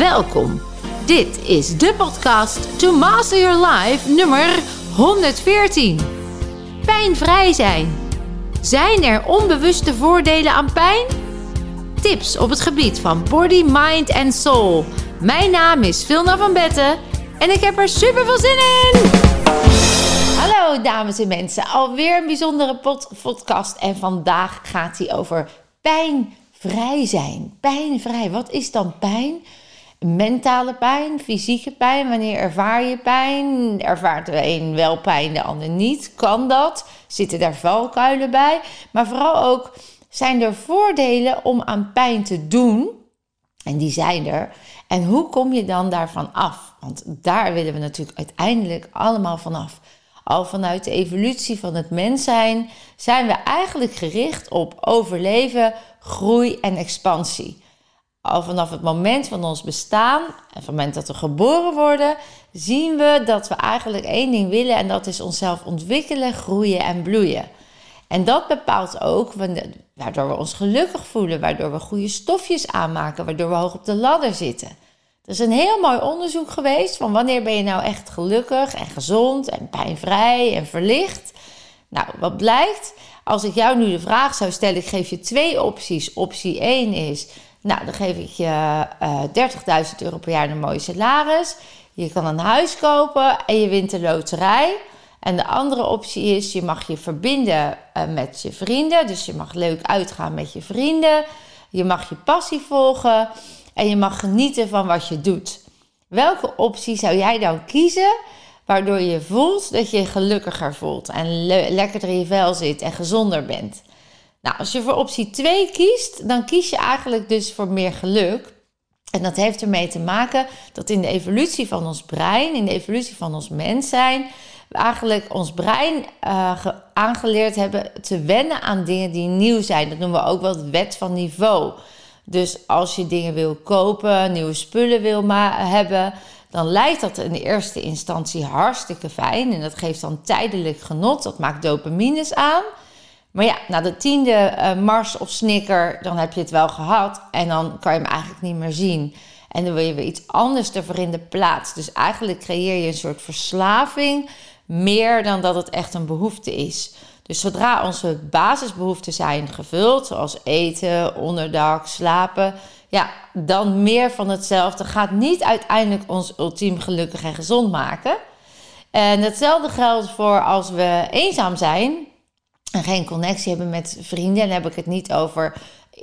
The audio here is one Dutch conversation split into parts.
Welkom. Dit is de podcast To Master Your Life nummer 114. Pijnvrij zijn. Zijn er onbewuste voordelen aan pijn? Tips op het gebied van body, mind en soul. Mijn naam is Vilna van Betten en ik heb er super veel zin in. Hallo dames en mensen, alweer een bijzondere podcast en vandaag gaat hij over pijnvrij zijn. Pijnvrij, wat is dan pijn? Mentale pijn, fysieke pijn. Wanneer ervaar je pijn? Ervaart de een wel pijn, de ander niet? Kan dat? Zitten daar valkuilen bij? Maar vooral ook, zijn er voordelen om aan pijn te doen? En die zijn er. En hoe kom je dan daarvan af? Want daar willen we natuurlijk uiteindelijk allemaal vanaf. Al vanuit de evolutie van het mens zijn, zijn we eigenlijk gericht op overleven, groei en expansie al vanaf het moment van ons bestaan en van het moment dat we geboren worden, zien we dat we eigenlijk één ding willen en dat is onszelf ontwikkelen, groeien en bloeien. En dat bepaalt ook waardoor we ons gelukkig voelen, waardoor we goede stofjes aanmaken, waardoor we hoog op de ladder zitten. Er is een heel mooi onderzoek geweest van wanneer ben je nou echt gelukkig en gezond en pijnvrij en verlicht. Nou, wat blijkt? Als ik jou nu de vraag zou stellen, ik geef je twee opties. Optie 1 is nou, dan geef ik je uh, eh, 30.000 euro per jaar een mooie salaris. Je kan een huis kopen en je wint de loterij. En de andere optie is, je mag je verbinden uh, met je vrienden. Dus je mag leuk uitgaan met je vrienden. Je mag je passie volgen. En je mag genieten van wat je doet. Welke optie zou jij dan kiezen? Waardoor je voelt dat je je gelukkiger voelt. En le lekkerder in je vel zit en gezonder bent. Nou, als je voor optie 2 kiest, dan kies je eigenlijk dus voor meer geluk. En dat heeft ermee te maken dat in de evolutie van ons brein, in de evolutie van ons mens zijn, we eigenlijk ons brein uh, aangeleerd hebben te wennen aan dingen die nieuw zijn. Dat noemen we ook wel de wet van niveau. Dus als je dingen wil kopen, nieuwe spullen wil hebben, dan lijkt dat in de eerste instantie hartstikke fijn. En dat geeft dan tijdelijk genot. Dat maakt dopamines aan. Maar ja, na de tiende uh, Mars of Snicker, dan heb je het wel gehad. En dan kan je hem eigenlijk niet meer zien. En dan wil je weer iets anders ervoor in de plaats. Dus eigenlijk creëer je een soort verslaving. Meer dan dat het echt een behoefte is. Dus zodra onze basisbehoeften zijn gevuld, zoals eten, onderdak, slapen, ja, dan meer van hetzelfde gaat niet uiteindelijk ons ultiem gelukkig en gezond maken. En hetzelfde geldt voor als we eenzaam zijn en geen connectie hebben met vrienden. En dan heb ik het niet over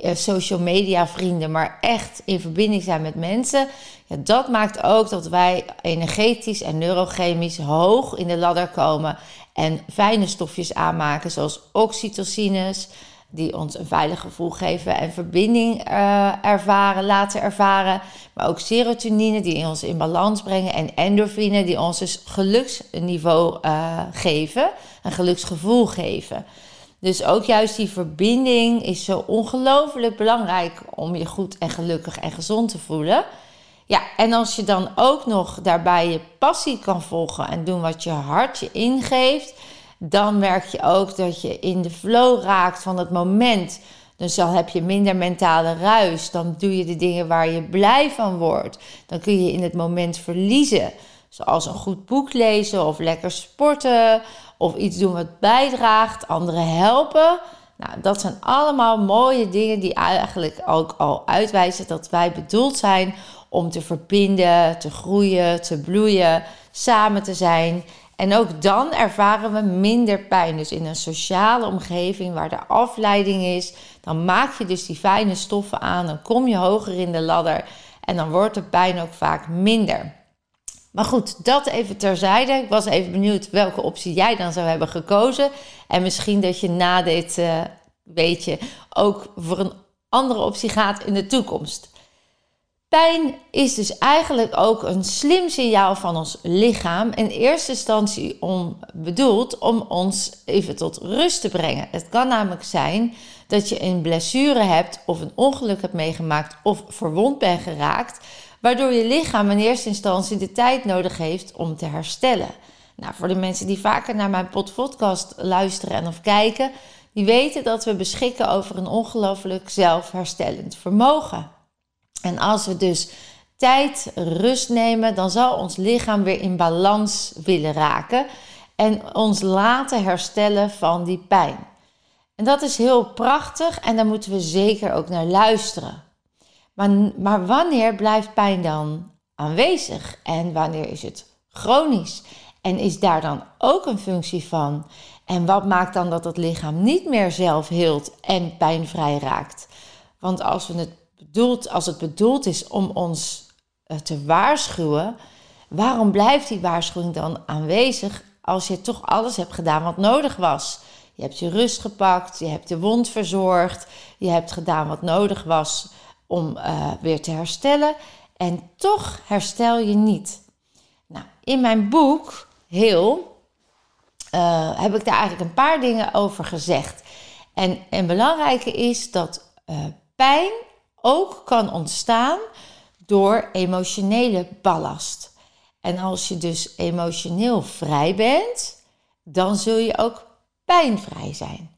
uh, social media vrienden, maar echt in verbinding zijn met mensen. Ja, dat maakt ook dat wij energetisch en neurochemisch hoog in de ladder komen en fijne stofjes aanmaken, zoals oxytocines, die ons een veilig gevoel geven en verbinding uh, ervaren, laten ervaren. Maar ook serotonine, die ons in balans brengen. En endorfine, die ons dus geluksniveau uh, geven, een geluksgevoel geven. Dus ook juist die verbinding is zo ongelooflijk belangrijk om je goed en gelukkig en gezond te voelen. Ja, en als je dan ook nog daarbij je passie kan volgen en doen wat je hart je ingeeft, dan merk je ook dat je in de flow raakt van het moment. Dus dan heb je minder mentale ruis. Dan doe je de dingen waar je blij van wordt. Dan kun je in het moment verliezen. Zoals een goed boek lezen of lekker sporten. Of iets doen wat bijdraagt, anderen helpen. Nou, dat zijn allemaal mooie dingen die eigenlijk ook al uitwijzen dat wij bedoeld zijn om te verbinden, te groeien, te bloeien, samen te zijn. En ook dan ervaren we minder pijn. Dus in een sociale omgeving waar er afleiding is, dan maak je dus die fijne stoffen aan, dan kom je hoger in de ladder en dan wordt de pijn ook vaak minder. Maar goed, dat even terzijde. Ik was even benieuwd welke optie jij dan zou hebben gekozen. En misschien dat je na dit uh, ook voor een andere optie gaat in de toekomst. Pijn is dus eigenlijk ook een slim signaal van ons lichaam. In eerste instantie om, bedoeld om ons even tot rust te brengen. Het kan namelijk zijn dat je een blessure hebt of een ongeluk hebt meegemaakt of verwond bent geraakt, waardoor je lichaam in eerste instantie de tijd nodig heeft om te herstellen. Nou, voor de mensen die vaker naar mijn podcast luisteren en of kijken, die weten dat we beschikken over een ongelooflijk zelfherstellend vermogen. En als we dus tijd, rust nemen, dan zal ons lichaam weer in balans willen raken en ons laten herstellen van die pijn. En dat is heel prachtig en daar moeten we zeker ook naar luisteren. Maar, maar wanneer blijft pijn dan aanwezig en wanneer is het chronisch? En is daar dan ook een functie van? En wat maakt dan dat het lichaam niet meer zelf heelt en pijnvrij raakt? Want als, we het, bedoeld, als het bedoeld is om ons eh, te waarschuwen, waarom blijft die waarschuwing dan aanwezig als je toch alles hebt gedaan wat nodig was? Je hebt je rust gepakt, je hebt de wond verzorgd, je hebt gedaan wat nodig was om uh, weer te herstellen. En toch herstel je niet. Nou, in mijn boek, heel, uh, heb ik daar eigenlijk een paar dingen over gezegd. En een belangrijke is dat pijn ook kan ontstaan door emotionele ballast. En als je dus emotioneel vrij bent, dan zul je ook pijnvrij zijn.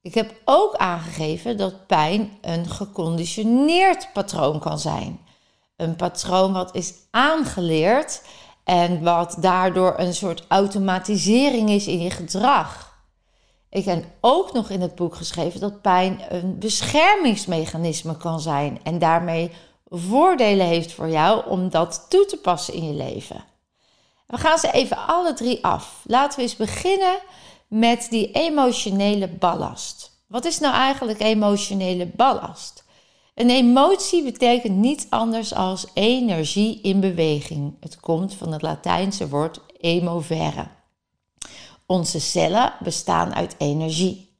Ik heb ook aangegeven dat pijn een geconditioneerd patroon kan zijn. Een patroon wat is aangeleerd en wat daardoor een soort automatisering is in je gedrag. Ik heb ook nog in het boek geschreven dat pijn een beschermingsmechanisme kan zijn en daarmee voordelen heeft voor jou om dat toe te passen in je leven. We gaan ze even alle drie af. Laten we eens beginnen met die emotionele ballast. Wat is nou eigenlijk emotionele ballast? Een emotie betekent niets anders als energie in beweging. Het komt van het Latijnse woord emovere. Onze cellen bestaan uit energie.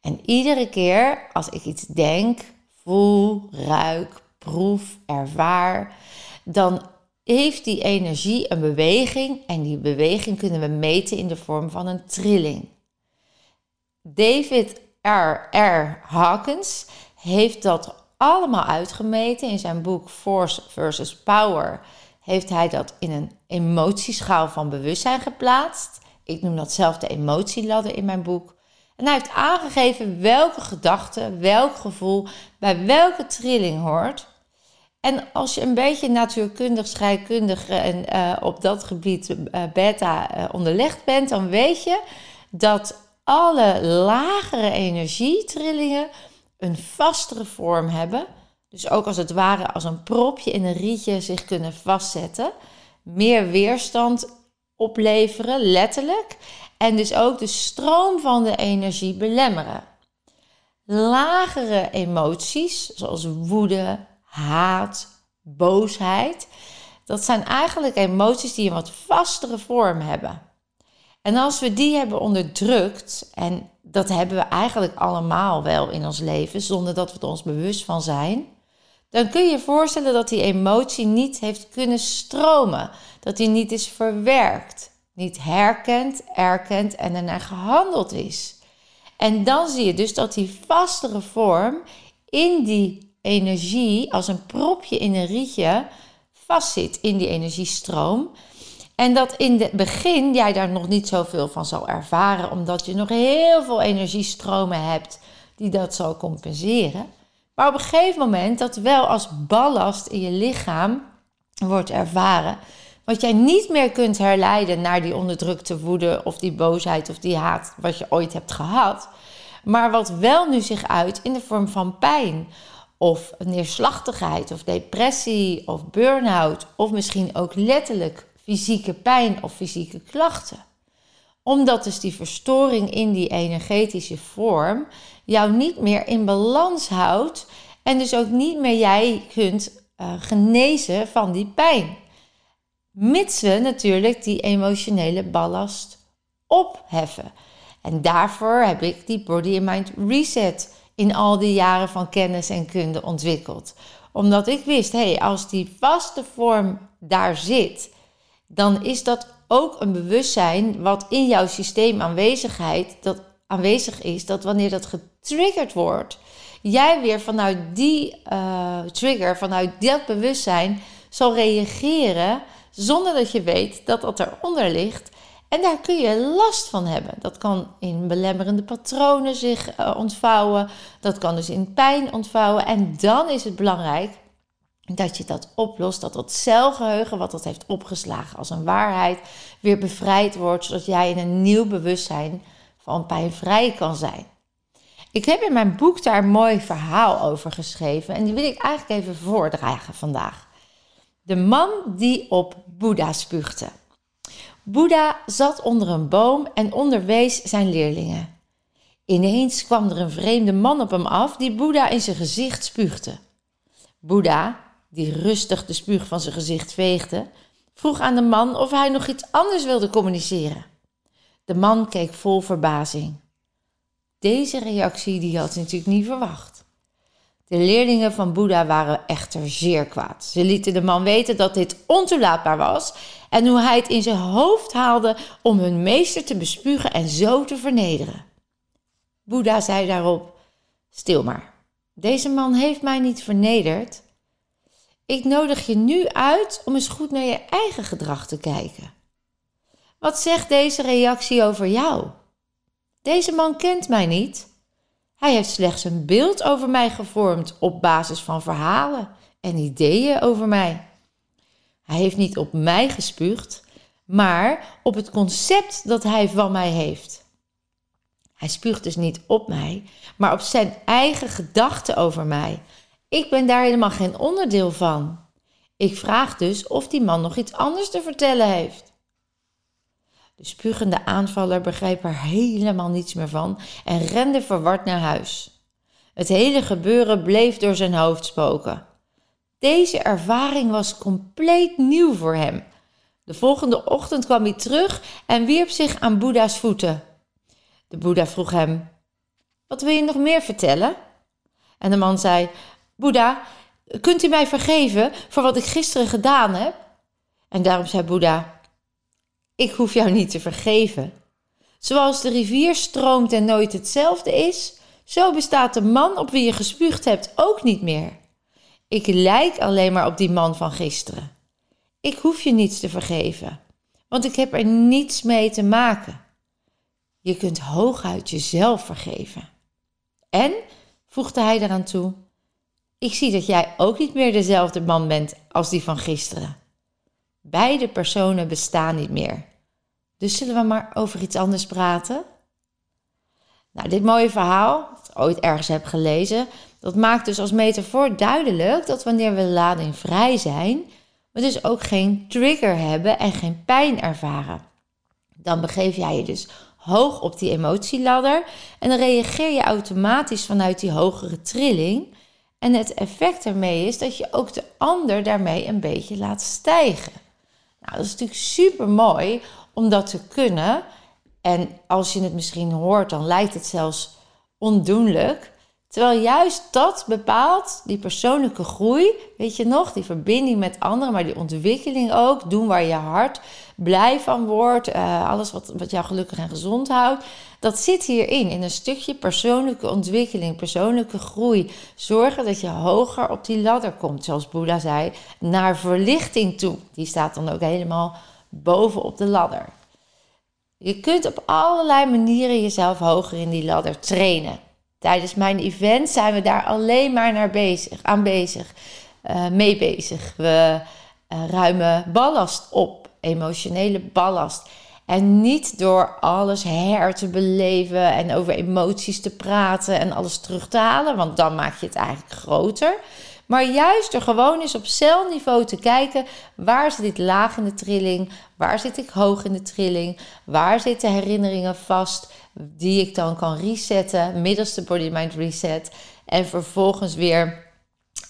En iedere keer als ik iets denk, voel, ruik, proef, ervaar, dan heeft die energie een beweging en die beweging kunnen we meten in de vorm van een trilling. David R. R. Hawkins heeft dat allemaal uitgemeten in zijn boek Force versus Power. Heeft hij dat in een emotieschaal van bewustzijn geplaatst. Ik noem dat zelf de emotieladder in mijn boek. En hij heeft aangegeven welke gedachte, welk gevoel bij welke trilling hoort. En als je een beetje natuurkundig, scheikundig en uh, op dat gebied uh, beta uh, onderlegd bent, dan weet je dat alle lagere energietrillingen een vastere vorm hebben. Dus ook als het ware als een propje in een rietje zich kunnen vastzetten. Meer weerstand opleveren, letterlijk. En dus ook de stroom van de energie belemmeren. Lagere emoties, zoals woede, haat, boosheid. Dat zijn eigenlijk emoties die een wat vastere vorm hebben. En als we die hebben onderdrukt, en dat hebben we eigenlijk allemaal wel in ons leven, zonder dat we er ons bewust van zijn, dan kun je je voorstellen dat die emotie niet heeft kunnen stromen, dat die niet is verwerkt, niet herkend, erkend en ernaar gehandeld is. En dan zie je dus dat die vastere vorm in die energie, als een propje in een rietje, vastzit in die energiestroom. En dat in het begin jij daar nog niet zoveel van zal ervaren, omdat je nog heel veel energiestromen hebt die dat zal compenseren. Maar op een gegeven moment dat wel als ballast in je lichaam wordt ervaren. Wat jij niet meer kunt herleiden naar die onderdrukte woede of die boosheid of die haat wat je ooit hebt gehad. Maar wat wel nu zich uit in de vorm van pijn of neerslachtigheid of depressie of burn-out of misschien ook letterlijk fysieke pijn of fysieke klachten. Omdat dus die verstoring in die energetische vorm jou niet meer in balans houdt en dus ook niet meer jij kunt uh, genezen van die pijn. Mits we natuurlijk die emotionele ballast opheffen. En daarvoor heb ik die Body and Mind Reset in al die jaren van kennis en kunde ontwikkeld. Omdat ik wist, hé, hey, als die vaste vorm daar zit, dan is dat ook een bewustzijn wat in jouw systeem aanwezigheid, dat aanwezig is, dat wanneer dat getriggerd wordt, jij weer vanuit die uh, trigger, vanuit dat bewustzijn zal reageren zonder dat je weet dat dat eronder ligt. En daar kun je last van hebben. Dat kan in belemmerende patronen zich uh, ontvouwen. Dat kan dus in pijn ontvouwen. En dan is het belangrijk dat je dat oplost, dat dat celgeheugen wat dat heeft opgeslagen als een waarheid weer bevrijd wordt, zodat jij in een nieuw bewustzijn van pijnvrij kan zijn. Ik heb in mijn boek daar een mooi verhaal over geschreven en die wil ik eigenlijk even voordragen vandaag. De man die op Boeddha spuugde. Boeddha zat onder een boom en onderwees zijn leerlingen. Ineens kwam er een vreemde man op hem af die Boeddha in zijn gezicht spuugde. Boeddha, die rustig de spuug van zijn gezicht veegde, vroeg aan de man of hij nog iets anders wilde communiceren. De man keek vol verbazing. Deze reactie die had hij natuurlijk niet verwacht. De leerlingen van Boeddha waren echter zeer kwaad. Ze lieten de man weten dat dit ontoelaatbaar was en hoe hij het in zijn hoofd haalde om hun meester te bespugen en zo te vernederen. Boeddha zei daarop: Stil maar, deze man heeft mij niet vernederd. Ik nodig je nu uit om eens goed naar je eigen gedrag te kijken. Wat zegt deze reactie over jou? Deze man kent mij niet. Hij heeft slechts een beeld over mij gevormd op basis van verhalen en ideeën over mij. Hij heeft niet op mij gespuugd, maar op het concept dat hij van mij heeft. Hij spuugt dus niet op mij, maar op zijn eigen gedachten over mij. Ik ben daar helemaal geen onderdeel van. Ik vraag dus of die man nog iets anders te vertellen heeft. De spugende aanvaller begreep er helemaal niets meer van en rende verward naar huis. Het hele gebeuren bleef door zijn hoofd spoken. Deze ervaring was compleet nieuw voor hem. De volgende ochtend kwam hij terug en wierp zich aan Boeddha's voeten. De Boeddha vroeg hem: Wat wil je nog meer vertellen? En de man zei: Boeddha, kunt u mij vergeven voor wat ik gisteren gedaan heb? En daarom zei Boeddha: Ik hoef jou niet te vergeven. Zoals de rivier stroomt en nooit hetzelfde is, zo bestaat de man op wie je gespuugd hebt ook niet meer. Ik lijk alleen maar op die man van gisteren. Ik hoef je niets te vergeven, want ik heb er niets mee te maken. Je kunt hooguit jezelf vergeven. En, voegde hij eraan toe, ik zie dat jij ook niet meer dezelfde man bent als die van gisteren. Beide personen bestaan niet meer. Dus zullen we maar over iets anders praten? Nou, dit mooie verhaal, dat ik ooit ergens heb gelezen, dat maakt dus als metafoor duidelijk dat wanneer we lading vrij zijn, we dus ook geen trigger hebben en geen pijn ervaren. Dan begeef jij je dus hoog op die emotieladder en dan reageer je automatisch vanuit die hogere trilling. En het effect ermee is dat je ook de ander daarmee een beetje laat stijgen. Nou, dat is natuurlijk super mooi om dat te kunnen. En als je het misschien hoort, dan lijkt het zelfs ondoenlijk. Terwijl juist dat bepaalt die persoonlijke groei, weet je nog, die verbinding met anderen, maar die ontwikkeling ook, doen waar je hart blij van wordt, uh, alles wat, wat jou gelukkig en gezond houdt, dat zit hierin, in een stukje persoonlijke ontwikkeling, persoonlijke groei. Zorgen dat je hoger op die ladder komt, zoals Boeddha zei, naar verlichting toe. Die staat dan ook helemaal boven op de ladder. Je kunt op allerlei manieren jezelf hoger in die ladder trainen. Tijdens mijn event zijn we daar alleen maar naar bezig, aan bezig, uh, mee bezig. We uh, ruimen ballast op, emotionele ballast. En niet door alles her te beleven en over emoties te praten en alles terug te halen, want dan maak je het eigenlijk groter. Maar juist door gewoon eens op celniveau te kijken, waar zit ik laag in de trilling, waar zit ik hoog in de trilling, waar zitten herinneringen vast, die ik dan kan resetten middels de Body Mind Reset. En vervolgens weer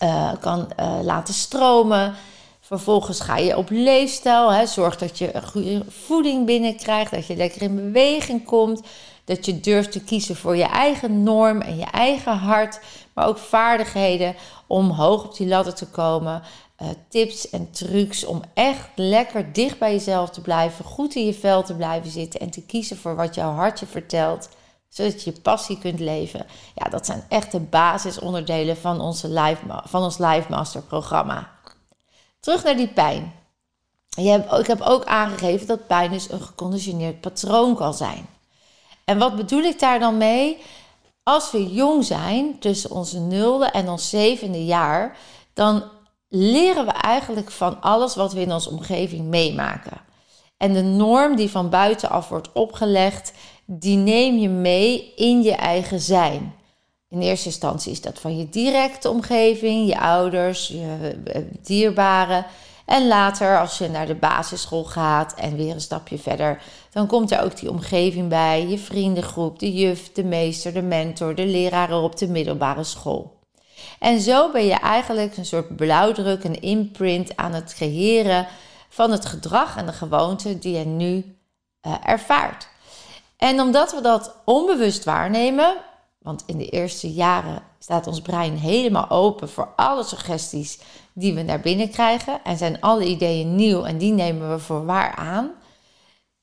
uh, kan uh, laten stromen. Vervolgens ga je op leefstijl. Hè. Zorg dat je goede voeding binnenkrijgt. Dat je lekker in beweging komt. Dat je durft te kiezen voor je eigen norm en je eigen hart. Maar ook vaardigheden om hoog op die ladder te komen. Uh, tips en trucs om echt lekker dicht bij jezelf te blijven. Goed in je vel te blijven zitten. En te kiezen voor wat jouw hart je vertelt. Zodat je je passie kunt leven. Ja, dat zijn echt de basisonderdelen van, onze live, van ons Live Master programma. Terug naar die pijn. ik heb ook aangegeven dat pijn dus een geconditioneerd patroon kan zijn. En wat bedoel ik daar dan mee? Als we jong zijn, tussen onze nulde en ons zevende jaar, dan leren we eigenlijk van alles wat we in onze omgeving meemaken. En de norm die van buitenaf wordt opgelegd, die neem je mee in je eigen zijn. In eerste instantie is dat van je directe omgeving, je ouders, je eh, dierbaren. En later, als je naar de basisschool gaat en weer een stapje verder, dan komt er ook die omgeving bij, je vriendengroep, de juf, de meester, de mentor, de leraren op de middelbare school. En zo ben je eigenlijk een soort blauwdruk, een imprint aan het creëren van het gedrag en de gewoonte die je nu uh, ervaart. En omdat we dat onbewust waarnemen, want in de eerste jaren staat ons brein helemaal open voor alle suggesties die we naar binnen krijgen en zijn alle ideeën nieuw en die nemen we voor waar aan.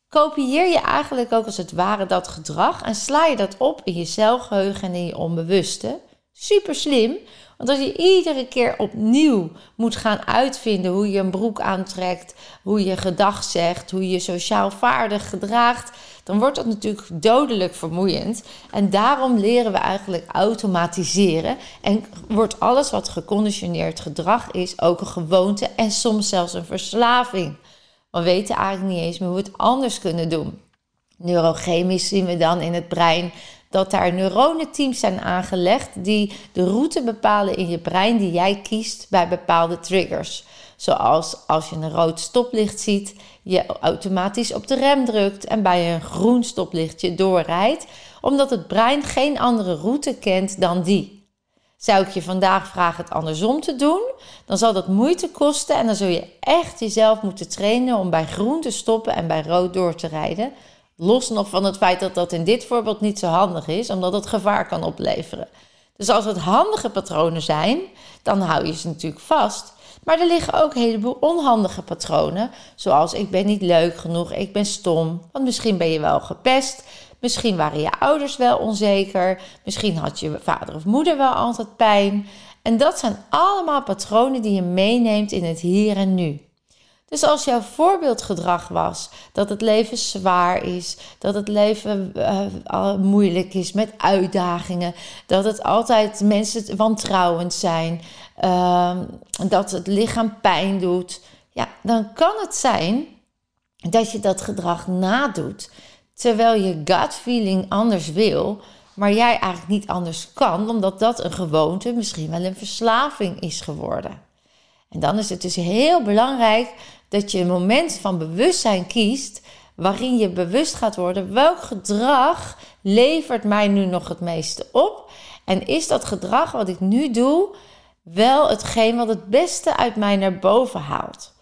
Kopieer je eigenlijk ook als het ware dat gedrag en sla je dat op in je celgeheugen en in je onbewuste. Super slim, want als je iedere keer opnieuw moet gaan uitvinden hoe je een broek aantrekt, hoe je gedag zegt, hoe je sociaal vaardig gedraagt, dan wordt dat natuurlijk dodelijk vermoeiend. En daarom leren we eigenlijk automatiseren. En wordt alles wat geconditioneerd gedrag is ook een gewoonte en soms zelfs een verslaving. We weten eigenlijk niet eens meer hoe we het anders kunnen doen. Neurochemisch zien we dan in het brein dat daar neuronenteams zijn aangelegd die de route bepalen in je brein die jij kiest bij bepaalde triggers. Zoals als je een rood stoplicht ziet, je automatisch op de rem drukt en bij een groen stoplicht je doorrijdt, omdat het brein geen andere route kent dan die. Zou ik je vandaag vragen het andersom te doen, dan zal dat moeite kosten en dan zul je echt jezelf moeten trainen om bij groen te stoppen en bij rood door te rijden. Los nog van het feit dat dat in dit voorbeeld niet zo handig is, omdat het gevaar kan opleveren. Dus als het handige patronen zijn, dan hou je ze natuurlijk vast. Maar er liggen ook een heleboel onhandige patronen, zoals ik ben niet leuk genoeg, ik ben stom, want misschien ben je wel gepest, misschien waren je ouders wel onzeker, misschien had je vader of moeder wel altijd pijn. En dat zijn allemaal patronen die je meeneemt in het hier en nu. Dus als jouw voorbeeldgedrag was dat het leven zwaar is, dat het leven uh, moeilijk is met uitdagingen, dat het altijd mensen wantrouwend zijn, uh, dat het lichaam pijn doet, ja, dan kan het zijn dat je dat gedrag nadoet, terwijl je gut feeling anders wil, maar jij eigenlijk niet anders kan, omdat dat een gewoonte, misschien wel een verslaving is geworden. En dan is het dus heel belangrijk dat je een moment van bewustzijn kiest waarin je bewust gaat worden welk gedrag levert mij nu nog het meeste op en is dat gedrag wat ik nu doe wel hetgeen wat het beste uit mij naar boven haalt.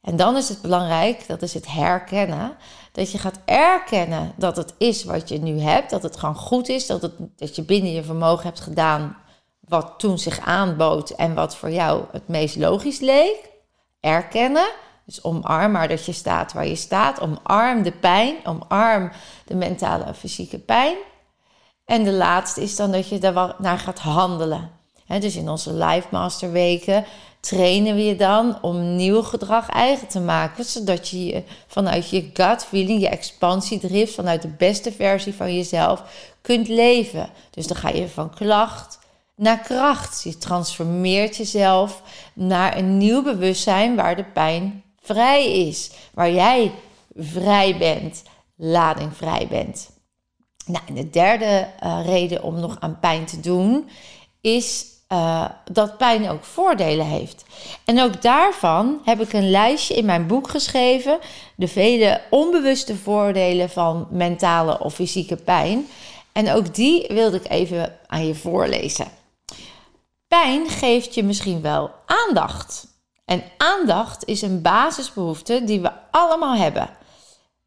En dan is het belangrijk, dat is het herkennen, dat je gaat erkennen dat het is wat je nu hebt, dat het gewoon goed is, dat, het, dat je binnen je vermogen hebt gedaan wat toen zich aanbood en wat voor jou het meest logisch leek. Erkennen. Dus omarm maar dat je staat waar je staat. Omarm de pijn. Omarm de mentale en fysieke pijn. En de laatste is dan dat je daar naar gaat handelen. dus in onze Life Master weken trainen we je dan om nieuw gedrag eigen te maken. Zodat je, je vanuit je gut feeling, je expansiedrift, vanuit de beste versie van jezelf kunt leven. Dus dan ga je van klacht naar kracht. Je transformeert jezelf naar een nieuw bewustzijn waar de pijn vrij is. Waar jij vrij bent, ladingvrij bent. Nou, de derde uh, reden om nog aan pijn te doen is uh, dat pijn ook voordelen heeft. En ook daarvan heb ik een lijstje in mijn boek geschreven. De vele onbewuste voordelen van mentale of fysieke pijn. En ook die wilde ik even aan je voorlezen. Pijn geeft je misschien wel aandacht. En aandacht is een basisbehoefte die we allemaal hebben.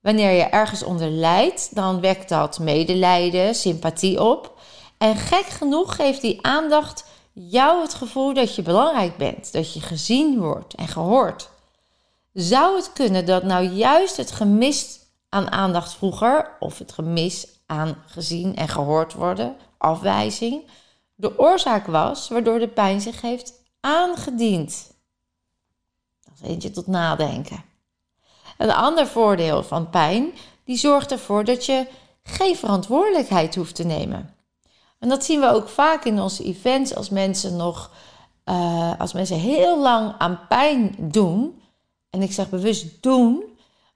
Wanneer je ergens onder lijdt, dan wekt dat medelijden, sympathie op. En gek genoeg geeft die aandacht jou het gevoel dat je belangrijk bent, dat je gezien wordt en gehoord. Zou het kunnen dat nou juist het gemis aan aandacht vroeger, of het gemis aan gezien en gehoord worden, afwijzing, de oorzaak was waardoor de pijn zich heeft aangediend. Eentje tot nadenken. Een ander voordeel van pijn, die zorgt ervoor dat je geen verantwoordelijkheid hoeft te nemen. En dat zien we ook vaak in onze events als mensen nog eh, als mensen heel lang aan pijn doen, en ik zeg bewust doen,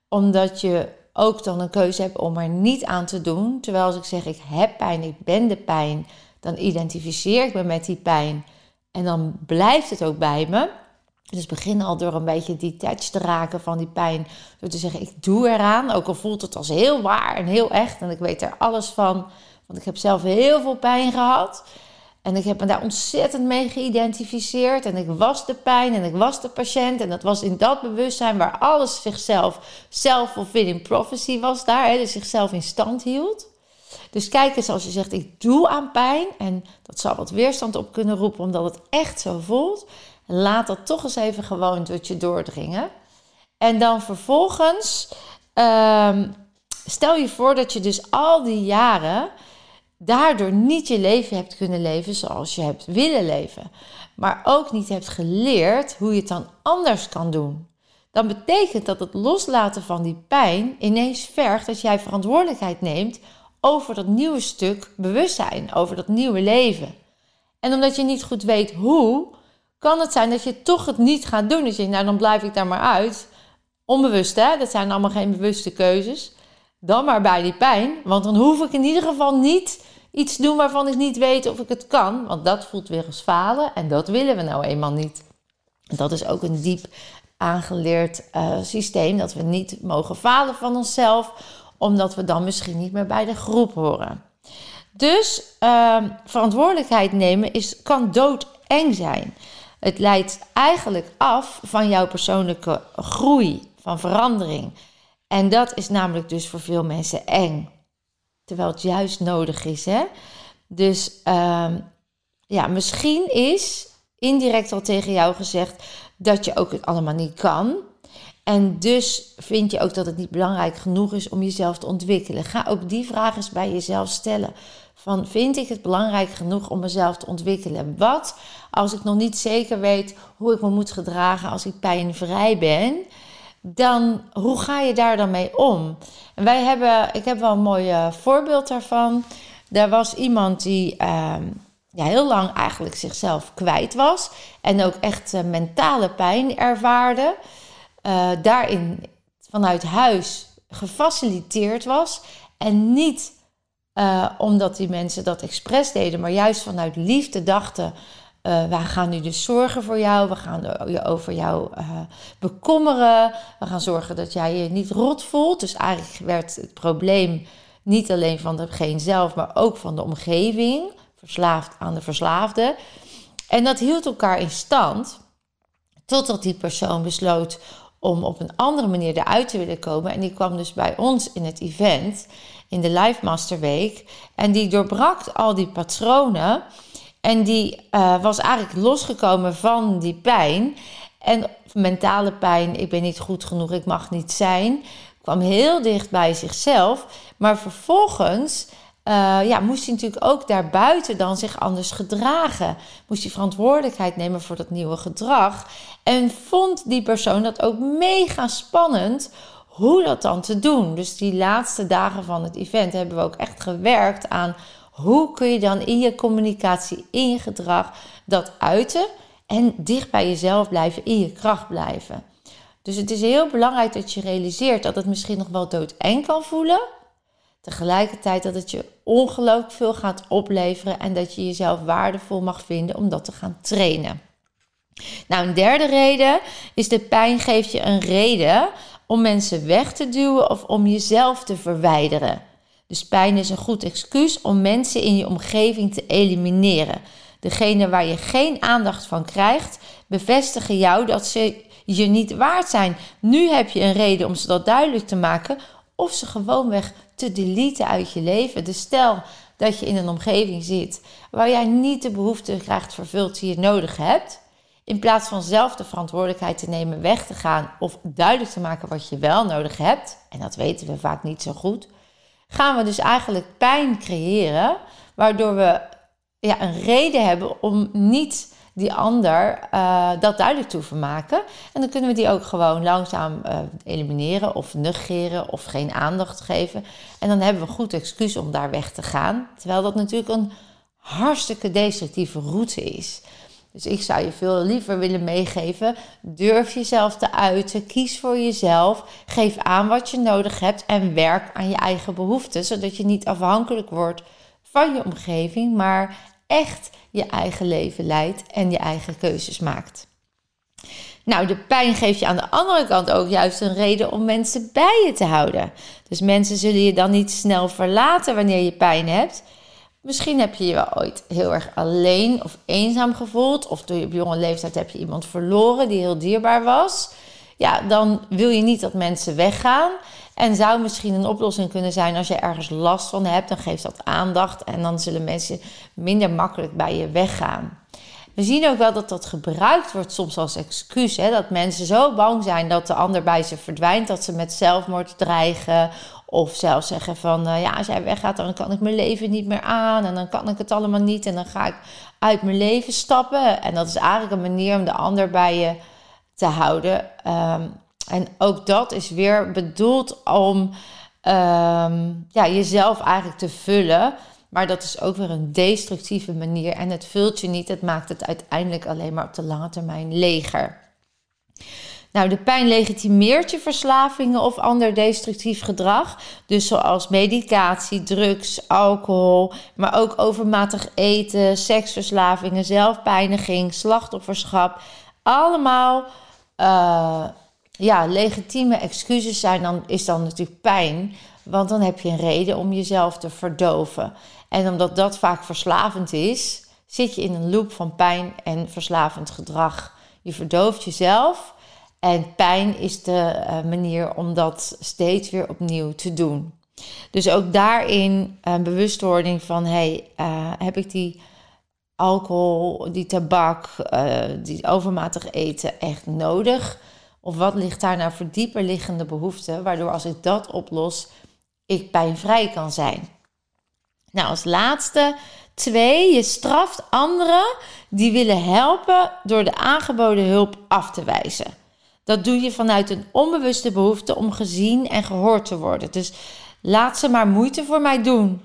omdat je ook dan een keuze hebt om er niet aan te doen. Terwijl als ik zeg ik heb pijn, ik ben de pijn, dan identificeer ik me met die pijn en dan blijft het ook bij me. Dus begin al door een beetje detached te raken van die pijn. Door te zeggen, ik doe eraan. Ook al voelt het als heel waar en heel echt. En ik weet er alles van. Want ik heb zelf heel veel pijn gehad. En ik heb me daar ontzettend mee geïdentificeerd. En ik was de pijn en ik was de patiënt. En dat was in dat bewustzijn waar alles zichzelf, self-fulfilling prophecy was daar. Hè, dus zichzelf in stand hield. Dus kijk eens als je zegt, ik doe aan pijn. En dat zal wat weerstand op kunnen roepen, omdat het echt zo voelt. Laat dat toch eens even gewoon tot je doordringen. En dan vervolgens, ehm, stel je voor dat je dus al die jaren daardoor niet je leven hebt kunnen leven zoals je hebt willen leven. Maar ook niet hebt geleerd hoe je het dan anders kan doen. Dan betekent dat het loslaten van die pijn ineens vergt dat jij verantwoordelijkheid neemt over dat nieuwe stuk bewustzijn, over dat nieuwe leven. En omdat je niet goed weet hoe, kan het zijn dat je toch het niet gaat doen. Dus je nou dan blijf ik daar maar uit. Onbewust hè, dat zijn allemaal geen bewuste keuzes. Dan maar bij die pijn, want dan hoef ik in ieder geval niet iets doen waarvan ik niet weet of ik het kan. Want dat voelt weer als falen en dat willen we nou eenmaal niet. Dat is ook een diep aangeleerd uh, systeem, dat we niet mogen falen van onszelf, omdat we dan misschien niet meer bij de groep horen. Dus uh, verantwoordelijkheid nemen is, kan doodeng zijn. Het leidt eigenlijk af van jouw persoonlijke groei, van verandering. En dat is namelijk dus voor veel mensen eng. Terwijl het juist nodig is. Hè? Dus uh, ja, misschien is indirect al tegen jou gezegd dat je ook het allemaal niet kan. En dus vind je ook dat het niet belangrijk genoeg is om jezelf te ontwikkelen. Ga ook die vraag eens bij jezelf stellen. Van vind ik het belangrijk genoeg om mezelf te ontwikkelen? Wat als ik nog niet zeker weet hoe ik me moet gedragen als ik pijnvrij ben? Dan hoe ga je daar dan mee om? En wij hebben, ik heb wel een mooi eh, voorbeeld daarvan. Er was iemand die ehm, ja, heel lang eigenlijk zichzelf kwijt was. En ook echt uh, mentale pijn ervaarde. Uh, daarin vanuit huis gefaciliteerd was. En niet uh, omdat die mensen dat expres deden, maar juist vanuit liefde dachten: uh, wij gaan nu dus zorgen voor jou, we gaan je over jou uh, bekommeren, we gaan zorgen dat jij je niet rot voelt. Dus eigenlijk werd het probleem niet alleen van degene zelf, maar ook van de omgeving, verslaafd aan de verslaafde. En dat hield elkaar in stand totdat die persoon besloot om op een andere manier eruit te willen komen. En die kwam dus bij ons in het event in de Life Master Week. En die doorbrak al die patronen. En die uh, was eigenlijk losgekomen van die pijn. En mentale pijn, ik ben niet goed genoeg, ik mag niet zijn. Kwam heel dicht bij zichzelf. Maar vervolgens uh, ja, moest hij natuurlijk ook daarbuiten dan zich anders gedragen. Moest hij verantwoordelijkheid nemen voor dat nieuwe gedrag. En vond die persoon dat ook mega spannend hoe dat dan te doen. Dus die laatste dagen van het event hebben we ook echt gewerkt aan hoe kun je dan in je communicatie, in je gedrag dat uiten en dicht bij jezelf blijven, in je kracht blijven. Dus het is heel belangrijk dat je realiseert dat het misschien nog wel doodeng kan voelen. Tegelijkertijd dat het je ongelooflijk veel gaat opleveren en dat je jezelf waardevol mag vinden om dat te gaan trainen. Nou, een derde reden is de pijn geeft je een reden om mensen weg te duwen of om jezelf te verwijderen. Dus pijn is een goed excuus om mensen in je omgeving te elimineren. Degene waar je geen aandacht van krijgt, bevestigen jou dat ze je niet waard zijn. Nu heb je een reden om ze dat duidelijk te maken of ze gewoonweg te deleten uit je leven. Dus stel dat je in een omgeving zit waar jij niet de behoefte krijgt vervuld die je nodig hebt. In plaats van zelf de verantwoordelijkheid te nemen weg te gaan of duidelijk te maken wat je wel nodig hebt, en dat weten we vaak niet zo goed, gaan we dus eigenlijk pijn creëren, waardoor we ja, een reden hebben om niet die ander uh, dat duidelijk te hoeven maken. En dan kunnen we die ook gewoon langzaam uh, elimineren of negeren of geen aandacht geven. En dan hebben we een goed excuus om daar weg te gaan. Terwijl dat natuurlijk een hartstikke destructieve route is. Dus ik zou je veel liever willen meegeven. Durf jezelf te uiten. Kies voor jezelf. Geef aan wat je nodig hebt. En werk aan je eigen behoeften. Zodat je niet afhankelijk wordt van je omgeving. Maar echt je eigen leven leidt en je eigen keuzes maakt. Nou, de pijn geeft je aan de andere kant ook juist een reden om mensen bij je te houden. Dus mensen zullen je dan niet snel verlaten wanneer je pijn hebt. Misschien heb je je wel ooit heel erg alleen of eenzaam gevoeld. Of door je op jonge leeftijd heb je iemand verloren die heel dierbaar was. Ja, dan wil je niet dat mensen weggaan. En zou misschien een oplossing kunnen zijn als je ergens last van hebt. Dan geeft dat aandacht en dan zullen mensen minder makkelijk bij je weggaan. We zien ook wel dat dat gebruikt wordt soms als excuus. Hè? Dat mensen zo bang zijn dat de ander bij ze verdwijnt, dat ze met zelfmoord dreigen. Of zelfs zeggen van, uh, ja, als jij weggaat, dan kan ik mijn leven niet meer aan. En dan kan ik het allemaal niet. En dan ga ik uit mijn leven stappen. En dat is eigenlijk een manier om de ander bij je te houden. Um, en ook dat is weer bedoeld om um, ja, jezelf eigenlijk te vullen. Maar dat is ook weer een destructieve manier. En het vult je niet. Het maakt het uiteindelijk alleen maar op de lange termijn leger. Nou, de pijn legitimeert je verslavingen of ander destructief gedrag. Dus zoals medicatie, drugs, alcohol, maar ook overmatig eten, seksverslavingen, zelfpijniging, slachtofferschap. Allemaal uh, ja, legitieme excuses zijn dan, is dan natuurlijk pijn. Want dan heb je een reden om jezelf te verdoven. En omdat dat vaak verslavend is, zit je in een loop van pijn en verslavend gedrag. Je verdooft jezelf en pijn is de uh, manier om dat steeds weer opnieuw te doen. Dus ook daarin een bewustwording van: hey, uh, heb ik die alcohol, die tabak, die overmatig eten echt nodig? Of wat ligt daar nou voor dieper liggende behoeften, waardoor als ik dat oplos, ik pijnvrij kan zijn? Nou, als laatste twee, je straft anderen die willen helpen door de aangeboden hulp af te wijzen. Dat doe je vanuit een onbewuste behoefte om gezien en gehoord te worden. Dus laat ze maar moeite voor mij doen.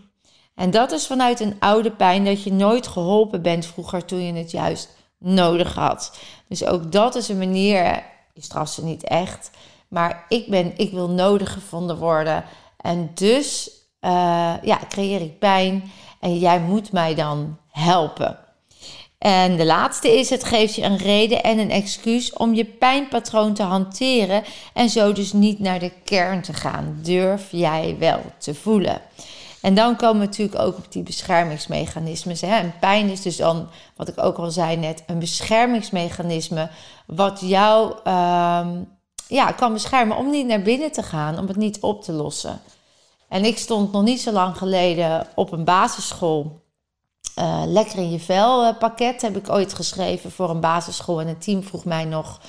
En dat is vanuit een oude pijn dat je nooit geholpen bent vroeger toen je het juist nodig had. Dus ook dat is een manier je straft ze niet echt. Maar ik, ben, ik wil nodig gevonden worden. En dus uh, ja, creëer ik pijn. En jij moet mij dan helpen. En de laatste is: het geeft je een reden en een excuus om je pijnpatroon te hanteren. En zo dus niet naar de kern te gaan. Durf jij wel te voelen. En dan komen we natuurlijk ook op die beschermingsmechanismes. Hè. En pijn is dus dan, wat ik ook al zei net, een beschermingsmechanisme wat jou um, ja, kan beschermen om niet naar binnen te gaan, om het niet op te lossen. En ik stond nog niet zo lang geleden op een basisschool. Uh, lekker in je vel uh, pakket heb ik ooit geschreven voor een basisschool. En het team vroeg mij nog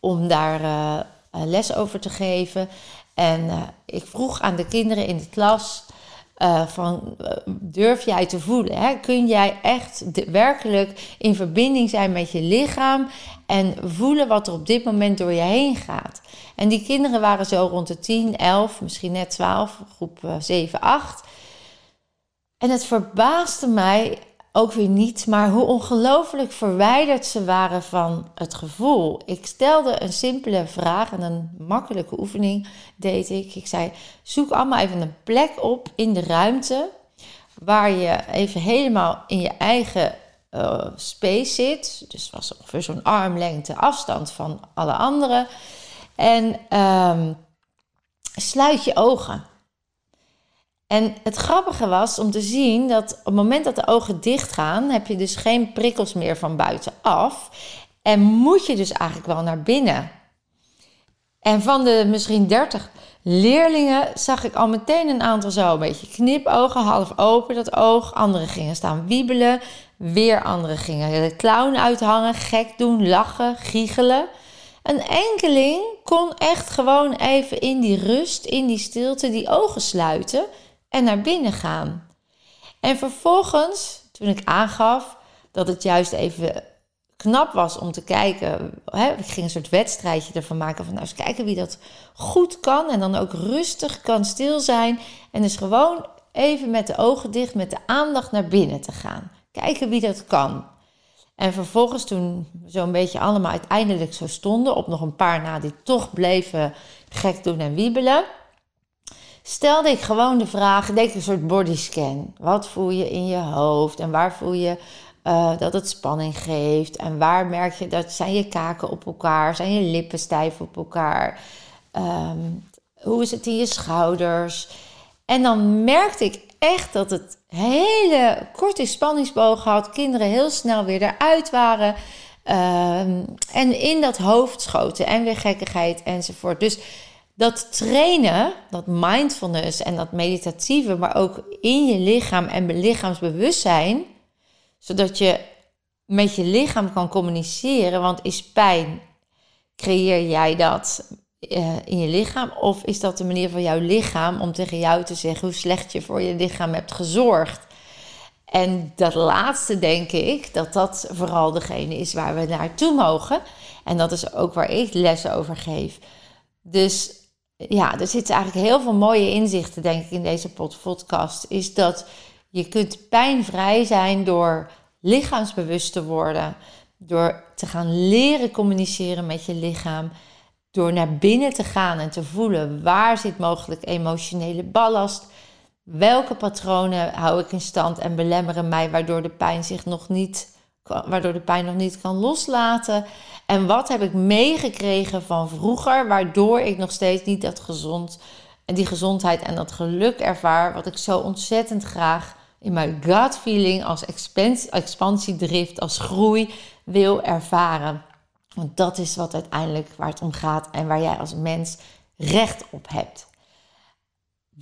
om daar uh, les over te geven. En ik vroeg aan de kinderen in de klas: uh, van uh, durf jij te voelen? Hè? Kun jij echt werkelijk in verbinding zijn met je lichaam en voelen wat er op dit moment door je heen gaat? En die kinderen waren zo rond de 10, 11, misschien net 12, groep uh, 7, 8. En het verbaasde mij ook weer niet, maar hoe ongelooflijk verwijderd ze waren van het gevoel. Ik stelde een simpele vraag en een makkelijke oefening deed ik. Ik zei: zoek allemaal even een plek op in de ruimte waar je even helemaal in je eigen uh, space zit. Dus was ongeveer zo'n armlengte afstand van alle anderen. En um, sluit je ogen. En het grappige was om te zien dat op het moment dat de ogen dicht gaan, heb je dus geen prikkels meer van buitenaf. En moet je dus eigenlijk wel naar binnen. En van de misschien 30 leerlingen zag ik al meteen een aantal zo een beetje knipogen, half open dat oog. Anderen gingen staan wiebelen. Weer anderen gingen de clown uithangen, gek doen, lachen, giechelen. Een enkeling kon echt gewoon even in die rust, in die stilte, die ogen sluiten en naar binnen gaan. En vervolgens, toen ik aangaf dat het juist even knap was om te kijken, hè, ik ging een soort wedstrijdje ervan maken van nou eens kijken wie dat goed kan en dan ook rustig kan stil zijn en dus gewoon even met de ogen dicht, met de aandacht naar binnen te gaan. Kijken wie dat kan. En vervolgens toen zo'n beetje allemaal uiteindelijk zo stonden, op nog een paar na die toch bleven gek doen en wiebelen, stelde ik gewoon de vraag, deed een soort bodyscan. Wat voel je in je hoofd en waar voel je uh, dat het spanning geeft? En waar merk je dat zijn je kaken op elkaar, zijn je lippen stijf op elkaar? Um, hoe is het in je schouders? En dan merkte ik echt dat het hele korte spanningsboog had. Kinderen heel snel weer eruit waren. Um, en in dat hoofd schoten en weer gekkigheid enzovoort. Dus dat trainen, dat mindfulness en dat meditatieve, maar ook in je lichaam en lichaamsbewustzijn, zodat je met je lichaam kan communiceren. Want is pijn, creëer jij dat uh, in je lichaam? Of is dat de manier van jouw lichaam om tegen jou te zeggen hoe slecht je voor je lichaam hebt gezorgd? En dat laatste denk ik dat dat vooral degene is waar we naartoe mogen. En dat is ook waar ik lessen over geef. Dus ja, er zitten eigenlijk heel veel mooie inzichten, denk ik, in deze podcast. Is dat je kunt pijnvrij zijn door lichaamsbewust te worden. Door te gaan leren communiceren met je lichaam. Door naar binnen te gaan en te voelen waar zit mogelijk emotionele ballast. Welke patronen hou ik in stand en belemmeren mij waardoor de pijn zich nog niet, waardoor de pijn nog niet kan loslaten? En wat heb ik meegekregen van vroeger, waardoor ik nog steeds niet dat gezond die gezondheid en dat geluk ervaar, wat ik zo ontzettend graag in mijn gut feeling als expansiedrift, als groei wil ervaren. Want dat is wat uiteindelijk waar het om gaat en waar jij als mens recht op hebt.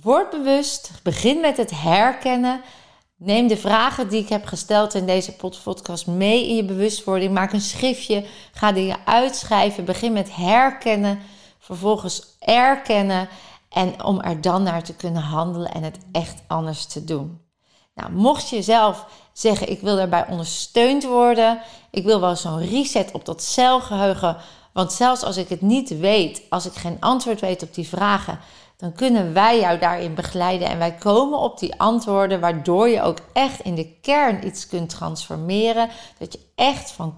Word bewust, begin met het herkennen. Neem de vragen die ik heb gesteld in deze podcast mee in je bewustwording. Maak een schriftje, ga dingen uitschrijven. Begin met herkennen, vervolgens erkennen. En om er dan naar te kunnen handelen en het echt anders te doen. Nou, mocht je zelf zeggen, ik wil daarbij ondersteund worden. Ik wil wel zo'n reset op dat celgeheugen. Want zelfs als ik het niet weet, als ik geen antwoord weet op die vragen, dan kunnen wij jou daarin begeleiden. En wij komen op die antwoorden, waardoor je ook echt in de kern iets kunt transformeren. Dat je echt van,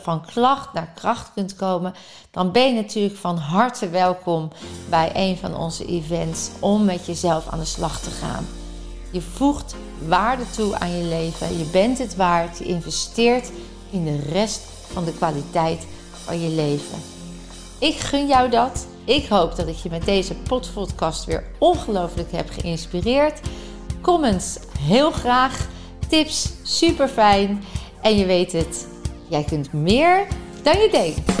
van klacht naar kracht kunt komen. Dan ben je natuurlijk van harte welkom bij een van onze events om met jezelf aan de slag te gaan. Je voegt waarde toe aan je leven. Je bent het waard. Je investeert in de rest van de kwaliteit van je leven. Ik gun jou dat. Ik hoop dat ik je met deze podcast weer ongelooflijk heb geïnspireerd. Comments heel graag. Tips super fijn. En je weet het, jij kunt meer dan je denkt.